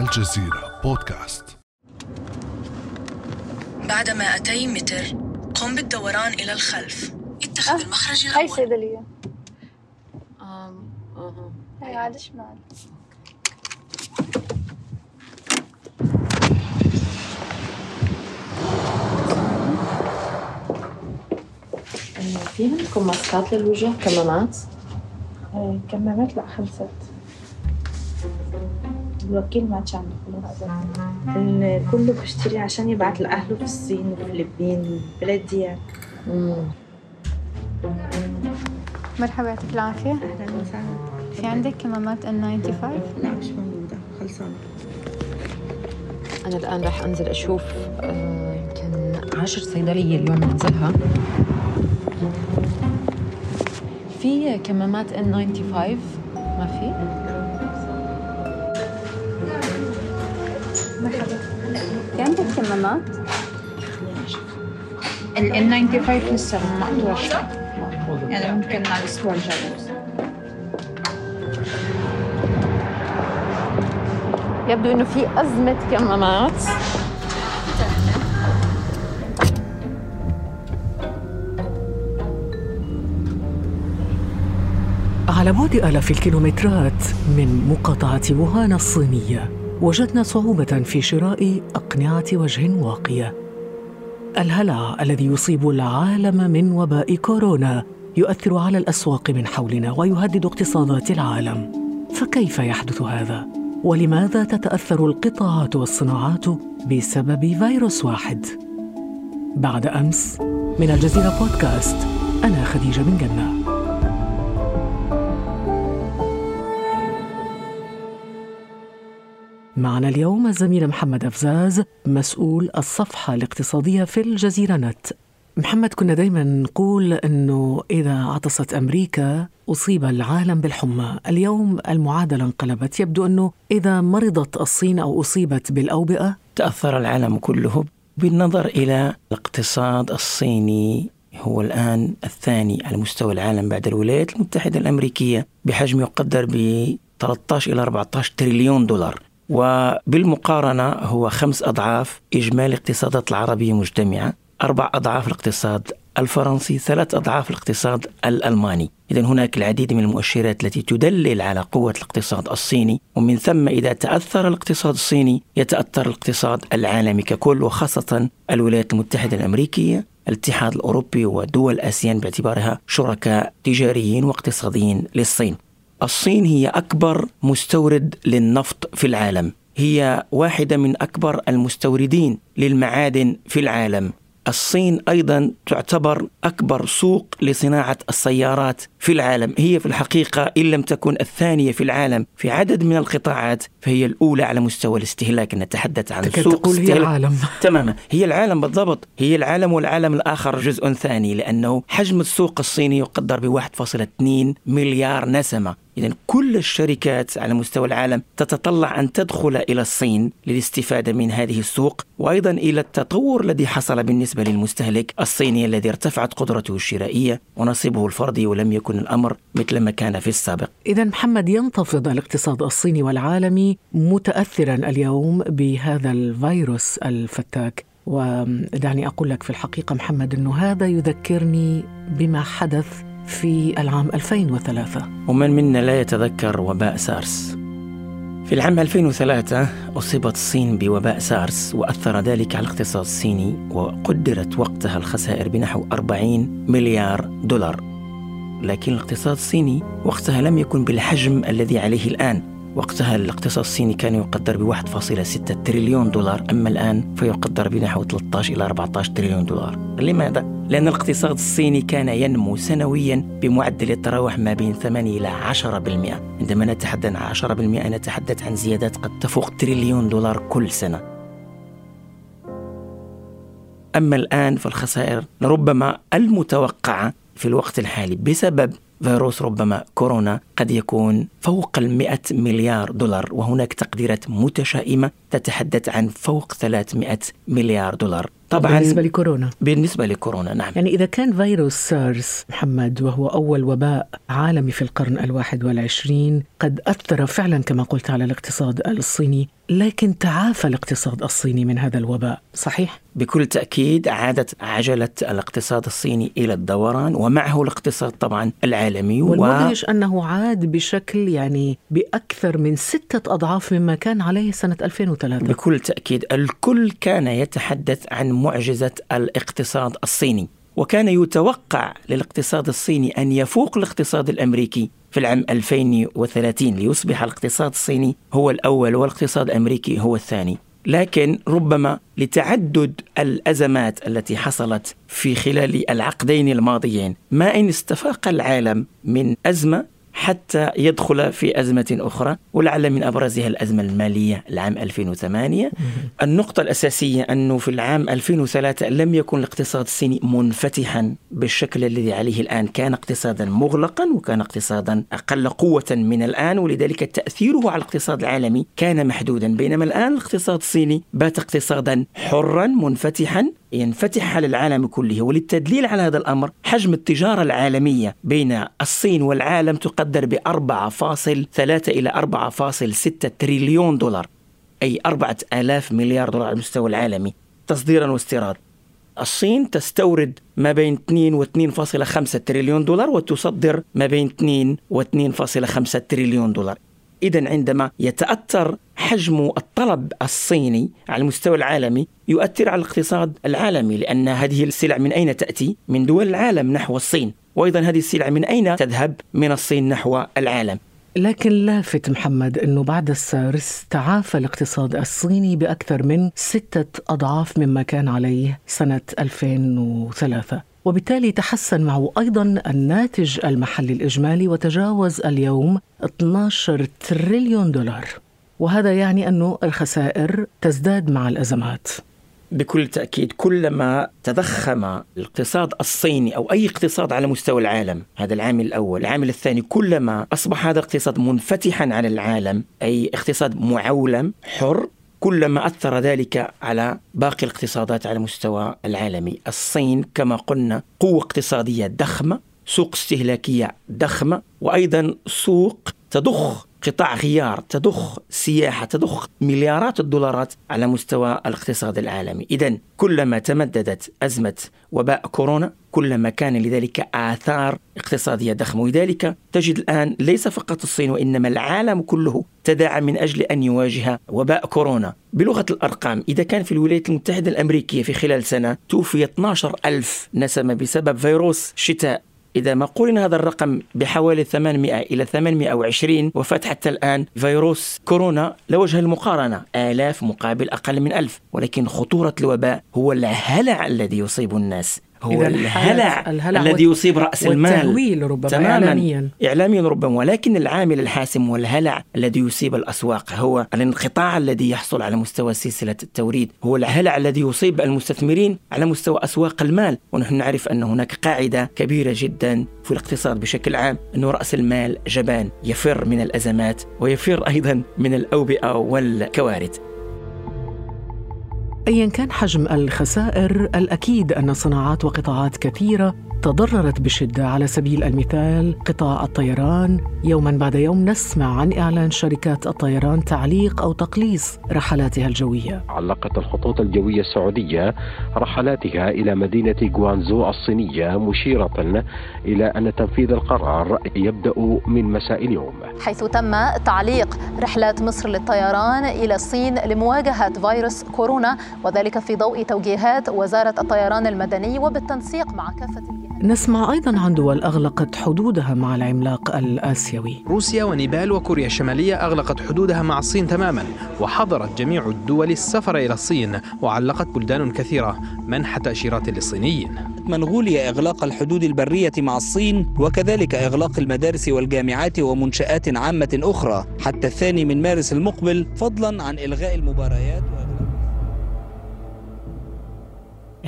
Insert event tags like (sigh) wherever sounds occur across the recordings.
الجزيرة بودكاست. بعد 200 متر قم بالدوران إلى الخلف. اتخذ المخرج هاي الأول. صيدلية آم، أها. هاي على شمال في عندكم ماسكات للوجه؟ كمامات؟ هاي كمامات لا خلصت الوكيل ما كان خلص إن كله بشتري عشان يبعت لأهله في الصين والفلبين بلديات مم. مرحبا يعطيك العافية. أهلا وسهلا. في عندك كمامات N95 لا مش موجودة. خلصانة. أنا الآن راح أنزل أشوف آه، يمكن عشر صيدلية اليوم بنزلها في كمامات N95 ما في؟ كمامات ال N95 لسه مقطوع شوي يعني ممكن مع الأسبوع الجاي. يبدو إنه في أزمة كمامات على بعد آلاف الكيلومترات من مقاطعة ووهان الصينية. وجدنا صعوبة في شراء أقنعة وجه واقية الهلع الذي يصيب العالم من وباء كورونا يؤثر على الأسواق من حولنا ويهدد اقتصادات العالم فكيف يحدث هذا؟ ولماذا تتأثر القطاعات والصناعات بسبب فيروس واحد؟ بعد أمس من الجزيرة بودكاست أنا خديجة بن جنة معنا اليوم الزميل محمد أفزاز مسؤول الصفحة الاقتصادية في الجزيرة نت. محمد كنا دايما نقول أنه إذا عطست أمريكا أصيب العالم بالحمى. اليوم المعادلة انقلبت. يبدو أنه إذا مرضت الصين أو أصيبت بالأوبئة تأثر العالم كله. بالنظر إلى الاقتصاد الصيني هو الآن الثاني على مستوى العالم بعد الولايات المتحدة الأمريكية بحجم يقدر ب 13 إلى 14 تريليون دولار. وبالمقارنة هو خمس أضعاف إجمالي الاقتصادات العربية مجتمعة أربع أضعاف الاقتصاد الفرنسي ثلاث أضعاف الاقتصاد الألماني. إذا هناك العديد من المؤشرات التي تدلل على قوة الاقتصاد الصيني ومن ثم إذا تأثر الاقتصاد الصيني يتأثر الاقتصاد العالمي ككل وخاصة الولايات المتحدة الأمريكية الاتحاد الأوروبي ودول آسيان باعتبارها شركاء تجاريين واقتصاديين للصين. الصين هي أكبر مستورد للنفط في العالم. هي واحدة من أكبر المستوردين للمعادن في العالم. الصين أيضا تعتبر أكبر سوق لصناعة السيارات في العالم، هي في الحقيقة إن لم تكن الثانية في العالم في عدد من القطاعات فهي الأولى على مستوى الاستهلاك، نتحدث عن سوق تقول هي استهلاك- العالم. (laughs) تماما. هي العالم بالضبط. هي العالم والعالم الآخر جزء ثاني لأنه حجم السوق الصيني يقدر ب 1.2 مليار نسمة. إذا كل الشركات على مستوى العالم تتطلع أن تدخل إلى الصين للاستفادة من هذه السوق وأيضا إلى التطور الذي حصل بالنسبة للمستهلك الصيني الذي ارتفعت قدرته الشرائية ونصيبه الفردي ولم يكن الأمر مثل ما كان في السابق. إذا محمد ينتفض الاقتصاد الصيني والعالمي متأثرا اليوم بهذا الفيروس الفتاك. ودعني أقول لك في الحقيقة محمد أنه هذا يذكرني بما حدث في العام 2003 ومن منا لا يتذكر وباء سارس. في العام 2003 أصيبت الصين بوباء سارس وأثر ذلك على الاقتصاد الصيني وقدرت وقتها الخسائر بنحو 40 مليار دولار. لكن الاقتصاد الصيني وقتها لم يكن بالحجم الذي عليه الآن. وقتها الاقتصاد الصيني كان يقدر ب 1.6 تريليون دولار أما الآن فيقدر بنحو 13 إلى 14 تريليون دولار. لماذا؟ لأن الاقتصاد الصيني كان ينمو سنويا بمعدل يتراوح ما بين 8 إلى 10% عندما نتحدث عن 10% نتحدث عن زيادات قد تفوق تريليون دولار كل سنة. أما الآن فالخسائر ربما المتوقعة في الوقت الحالي بسبب فيروس ربما كورونا قد يكون فوق المئة مليار دولار وهناك تقديرات متشائمة تتحدث عن فوق 300 مليار دولار. طبعا بالنسبة لكورونا. بالنسبة لكورونا نعم. يعني إذا كان فيروس سارس محمد وهو أول وباء عالمي في القرن الواحد والعشرين قد أثر فعلا كما قلت على الاقتصاد الصيني لكن تعافى الاقتصاد الصيني من هذا الوباء صحيح؟ بكل تأكيد عادت عجلة الاقتصاد الصيني إلى الدوران ومعه الاقتصاد طبعا العالمي والمدهش و... أنه عاد بشكل يعني بأكثر من ستة أضعاف مما كان عليه سنة 2003 بكل تأكيد الكل كان يتحدث عن معجزة الاقتصاد الصيني وكان يتوقع للاقتصاد الصيني أن يفوق الاقتصاد الأمريكي في العام 2030 ليصبح الاقتصاد الصيني هو الأول والاقتصاد الأمريكي هو الثاني. لكن ربما لتعدد الأزمات التي حصلت في خلال العقدين الماضيين ما إن استفاق العالم من أزمة حتى يدخل في أزمة أخرى ولعل من أبرزها الأزمة المالية العام 2008 النقطة الأساسية أنه في العام 2003 لم يكن الاقتصاد الصيني منفتحا بالشكل الذي عليه الآن. كان اقتصادا مغلقا وكان اقتصادا أقل قوة من الآن ولذلك تأثيره على الاقتصاد العالمي كان محدودا. بينما الآن الاقتصاد الصيني بات اقتصادا حرا منفتحا ينفتح على العالم كله. وللتدليل على هذا الأمر حجم التجارة العالمية بين الصين والعالم تقدر ب 4.3 إلى 4.6 تريليون دولار أي 4000 مليار دولار على المستوى العالمي. تصديرا واستيراد. الصين تستورد ما بين 2 و 2.5 تريليون دولار وتصدر ما بين 2 و 2.5 تريليون دولار. إذا عندما يتأثر حجم الطلب الصيني على المستوى العالمي يؤثر على الاقتصاد العالمي لأن هذه السلع من أين تأتي؟ من دول العالم نحو الصين. وأيضا هذه السلع من أين تذهب؟ من الصين نحو العالم. لكن لافت محمد أنه بعد السارس تعافى الاقتصاد الصيني بأكثر من ستة أضعاف مما كان عليه سنة 2003 وبالتالي تحسن معه أيضا الناتج المحلي الإجمالي وتجاوز اليوم 12 تريليون دولار. وهذا يعني أنه الخسائر تزداد مع الأزمات. بكل تأكيد كلما تضخم الاقتصاد الصيني أو أي اقتصاد على مستوى العالم هذا العامل الأول. العامل الثاني كلما أصبح هذا الاقتصاد منفتحا على العالم أي اقتصاد معولم حر كلما أثر ذلك على باقي الاقتصادات على المستوى العالمي. الصين كما قلنا قوة اقتصادية ضخمة سوق استهلاكية ضخمة وأيضا سوق تضخ قطاع غيار تضخ سياحة تضخ مليارات الدولارات على مستوى الاقتصاد العالمي. إذا كلما تمددت أزمة وباء كورونا كلما كان لذلك آثار اقتصادية ضخمة. ولذلك تجد الآن ليس فقط الصين وإنما العالم كله تداعى من أجل أن يواجه وباء كورونا. بلغة الأرقام إذا كان في الولايات المتحدة الأمريكية في خلال سنة توفي 12 ألف نسمة بسبب فيروس شتاء إذا ما قرن هذا الرقم بحوالي 800 إلى 820 وفاة حتى الآن فيروس كورونا لوجه المقارنة. آلاف مقابل أقل من ألف. ولكن خطورة الوباء هو الهلع الذي يصيب الناس. هو الهلع, الهلع الذي يصيب رأس المال. ربما تماما. إعلاميا. إعلاميا ربما. ولكن العامل الحاسم والهلع الذي يصيب الأسواق. هو الانقطاع الذي يحصل على مستوى سلسلة التوريد. هو الهلع الذي يصيب المستثمرين على مستوى أسواق المال. ونحن نعرف أن هناك قاعدة كبيرة جدا في الاقتصاد بشكل عام أن رأس المال جبان يفر من الأزمات ويفر أيضا من الأوبئة والكوارث. ايا كان حجم الخسائر الأكيد أن صناعات وقطاعات كثيرة تضررت بشدة على سبيل المثال قطاع الطيران يوما بعد يوم نسمع عن إعلان شركات الطيران تعليق أو تقليص رحلاتها الجوية. علقت الخطوط الجوية السعودية رحلاتها إلى مدينة غوانزو الصينية مشيرة إلى أن تنفيذ القرار يبدأ من مساء اليوم. حيث تم تعليق رحلات مصر للطيران إلى الصين لمواجهة فيروس كورونا وذلك في ضوء توجيهات وزارة الطيران المدني وبالتنسيق مع كافة الجهات. نسمع أيضا عن دول أغلقت حدودها مع العملاق الآسيوي. روسيا ونيبال وكوريا الشمالية أغلقت حدودها مع الصين تماما وحظرت جميع الدول السفر إلى الصين وعلقت بلدان كثيرة منح تأشيرات للصينيين. منغوليا إغلاق الحدود البرية مع الصين وكذلك إغلاق المدارس والجامعات ومنشآت عامة أخرى حتى الثاني من مارس المقبل فضلا عن إلغاء المباريات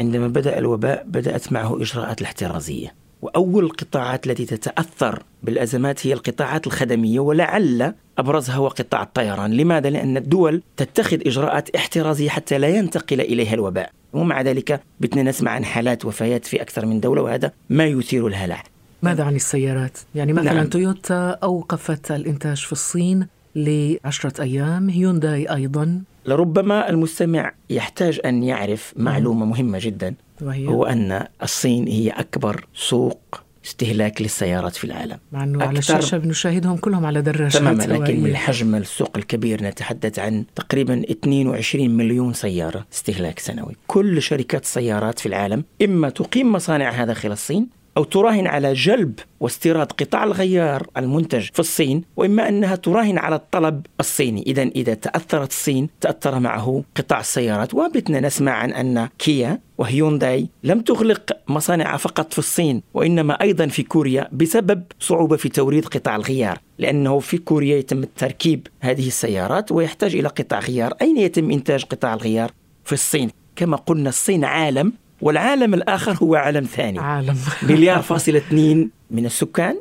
عندما بدأ الوباء بدأت معه إجراءات الاحترازية وأول القطاعات التي تتأثر بالأزمات هي القطاعات الخدمية ولعل أبرزها هو قطاع الطيران لماذا؟ لأن الدول تتخذ إجراءات احترازية حتى لا ينتقل إليها الوباء ومع ذلك بدنا نسمع عن حالات وفيات في أكثر من دولة وهذا ما يثير الهلع ماذا عن السيارات؟ يعني مثلا نعم. تويوتا أوقفت الإنتاج في الصين لعشرة أيام هيونداي أيضا لربما المستمع يحتاج أن يعرف معلومة مهمة جدا وهي؟ هو أن الصين هي أكبر سوق استهلاك للسيارات في العالم. مع أنه على الشاشة بنشاهدهم كلهم على دراجات تماما لكن. من حجم السوق الكبير نتحدث عن تقريبا 22 مليون سيارة استهلاك سنوي. كل شركات السيارات في العالم إما تقيم مصانعها داخل الصين أو تراهن على جلب واستيراد قطع الغيار المنتج في الصين وإما أنها تراهن على الطلب الصيني. إذا إذا تأثرت الصين تأثر معه قطاع السيارات. وبتنا نسمع عن أن كيا وهيونداي لم تغلق مصانعها فقط في الصين وإنما أيضا في كوريا بسبب صعوبة في توريد قطع الغيار لأنه في كوريا يتم تركيب هذه السيارات ويحتاج إلى قطع غيار. أين يتم إنتاج قطع الغيار؟ في الصين؟ كما قلنا الصين عالم والعالم الآخر هو عالم ثاني. عالم. (laughs) مليار فاصلة اثنين من السكان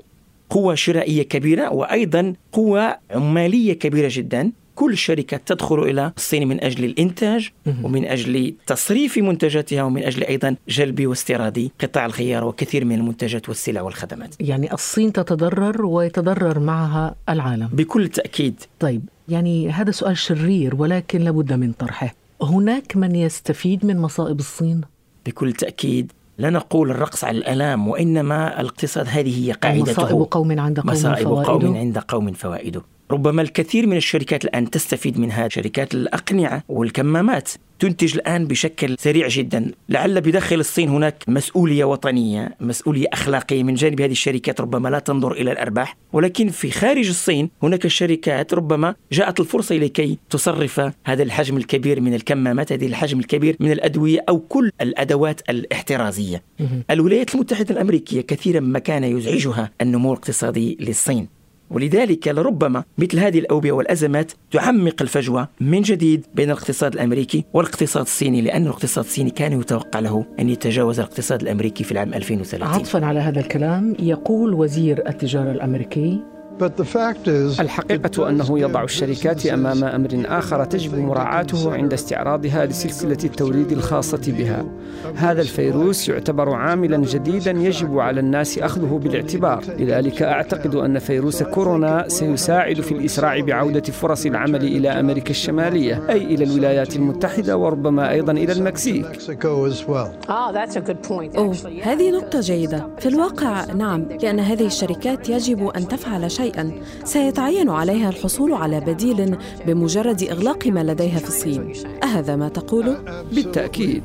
قوة شرائية كبيرة وأيضا قوة عمالية كبيرة جدا. كل الشركات تدخل إلى الصين من أجل الإنتاج ومن أجل تصريف منتجاتها ومن أجل أيضا جلب واستيراد قطع الغيار وكثير من المنتجات والسلع والخدمات. يعني الصين تتضرر ويتضرر معها العالم. بكل تأكيد. طيب يعني هذا سؤال شرير ولكن لابد من طرحه. هناك من يستفيد من مصائب الصين؟ بكل تأكيد لا نقول الرقص على الألام وإنما الاقتصاد هذه هي قاعدته. مصائب قوم عند قوم مصائب قوم عند قوم فوائد ربما الكثير من الشركات الآن تستفيد من هذه شركات الأقنعة والكمامات. تنتج الآن بشكل سريع جدا. لعل بداخل الصين هناك مسؤولية وطنية مسؤولية أخلاقية من جانب هذه الشركات ربما لا تنظر إلى الأرباح. ولكن في خارج الصين هناك شركات ربما جاءت الفرصة لكي تصرف هذا الحجم الكبير من الكمامات هذه الحجم الكبير من الأدوية أو كل الأدوات الاحترازية. الولايات المتحدة الأمريكية كثيرا ما كان يزعجها النمو الاقتصادي للصين. ولذلك لربما مثل هذه الأوبئة والأزمات تعمق الفجوة من جديد بين الاقتصاد الأمريكي والاقتصاد الصيني لأن الاقتصاد الصيني كان يتوقع له أن يتجاوز الاقتصاد الأمريكي في العام 2030 عطفا على هذا الكلام يقول وزير التجارة الأمريكي الحقيقة أنه يضع الشركات أمام أمر آخر تجب مراعاته عند استعراضها لسلسلة التوريد الخاصة بها. هذا الفيروس يعتبر عاملا جديدا يجب على الناس أخذه بالاعتبار. لذلك أعتقد أن فيروس كورونا سيساعد في الإسراع بعودة فرص العمل إلى أمريكا الشمالية أي إلى الولايات المتحدة وربما أيضا إلى المكسيك. أوه هذه نقطة جيدة. في الواقع نعم لأن هذه الشركات يجب أن تفعل شيئا. سيتعين عليها الحصول على بديل بمجرد إغلاق ما لديها في الصين. أهذا ما تقوله؟ بالتأكيد.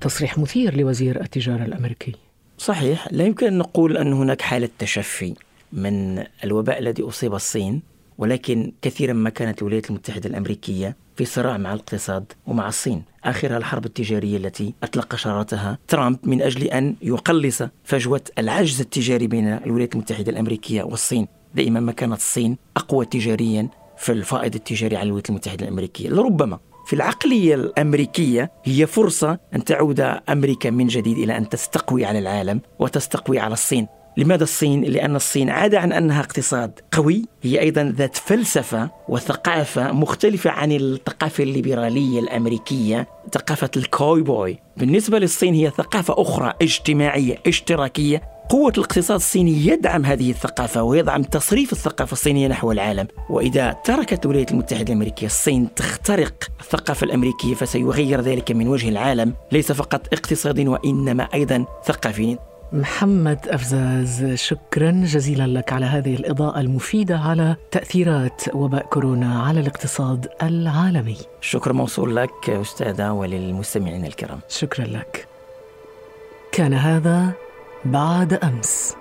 تصريح مثير لوزير التجارة الأمريكي. صحيح. لا يمكن أن نقول أن هناك حالة تشفي من الوباء الذي أصيب الصين. ولكن كثيرا ما كانت الولايات المتحدة الأمريكية في صراع مع الاقتصاد ومع الصين. آخرها الحرب التجارية التي أطلق شرارتها ترامب من أجل أن يقلص فجوة العجز التجاري بين الولايات المتحدة الأمريكية والصين. دائما ما كانت الصين أقوى تجاريا في الفائض التجاري على الولايات المتحدة الأمريكية. لربما في العقلية الأمريكية هي فرصة أن تعود أمريكا من جديد إلى أن تستقوي على العالم وتستقوي على الصين. لماذا الصين؟ لأن الصين عدا عن أنها اقتصاد قوي هي أيضا ذات فلسفة وثقافة مختلفة عن الثقافة الليبرالية الأمريكية ثقافة الكوي بوي بالنسبة للصين هي ثقافة أخرى اجتماعية اشتراكية. قوة الاقتصاد الصيني يدعم هذه الثقافة ويدعم تصريف الثقافة الصينية نحو العالم. وإذا تركت الولايات المتحدة الأمريكية الصين تخترق الثقافة الأمريكية فسيغير ذلك من وجه العالم. ليس فقط اقتصادي وإنما أيضا ثقافي محمد أفزاز شكرا جزيلا لك على هذه الإضاءة المفيدة على تأثيرات وباء كورونا على الاقتصاد العالمي. الشكر موصول لك أستاذة وللمستمعين الكرام. شكرا لك. كان هذا بعد أمس.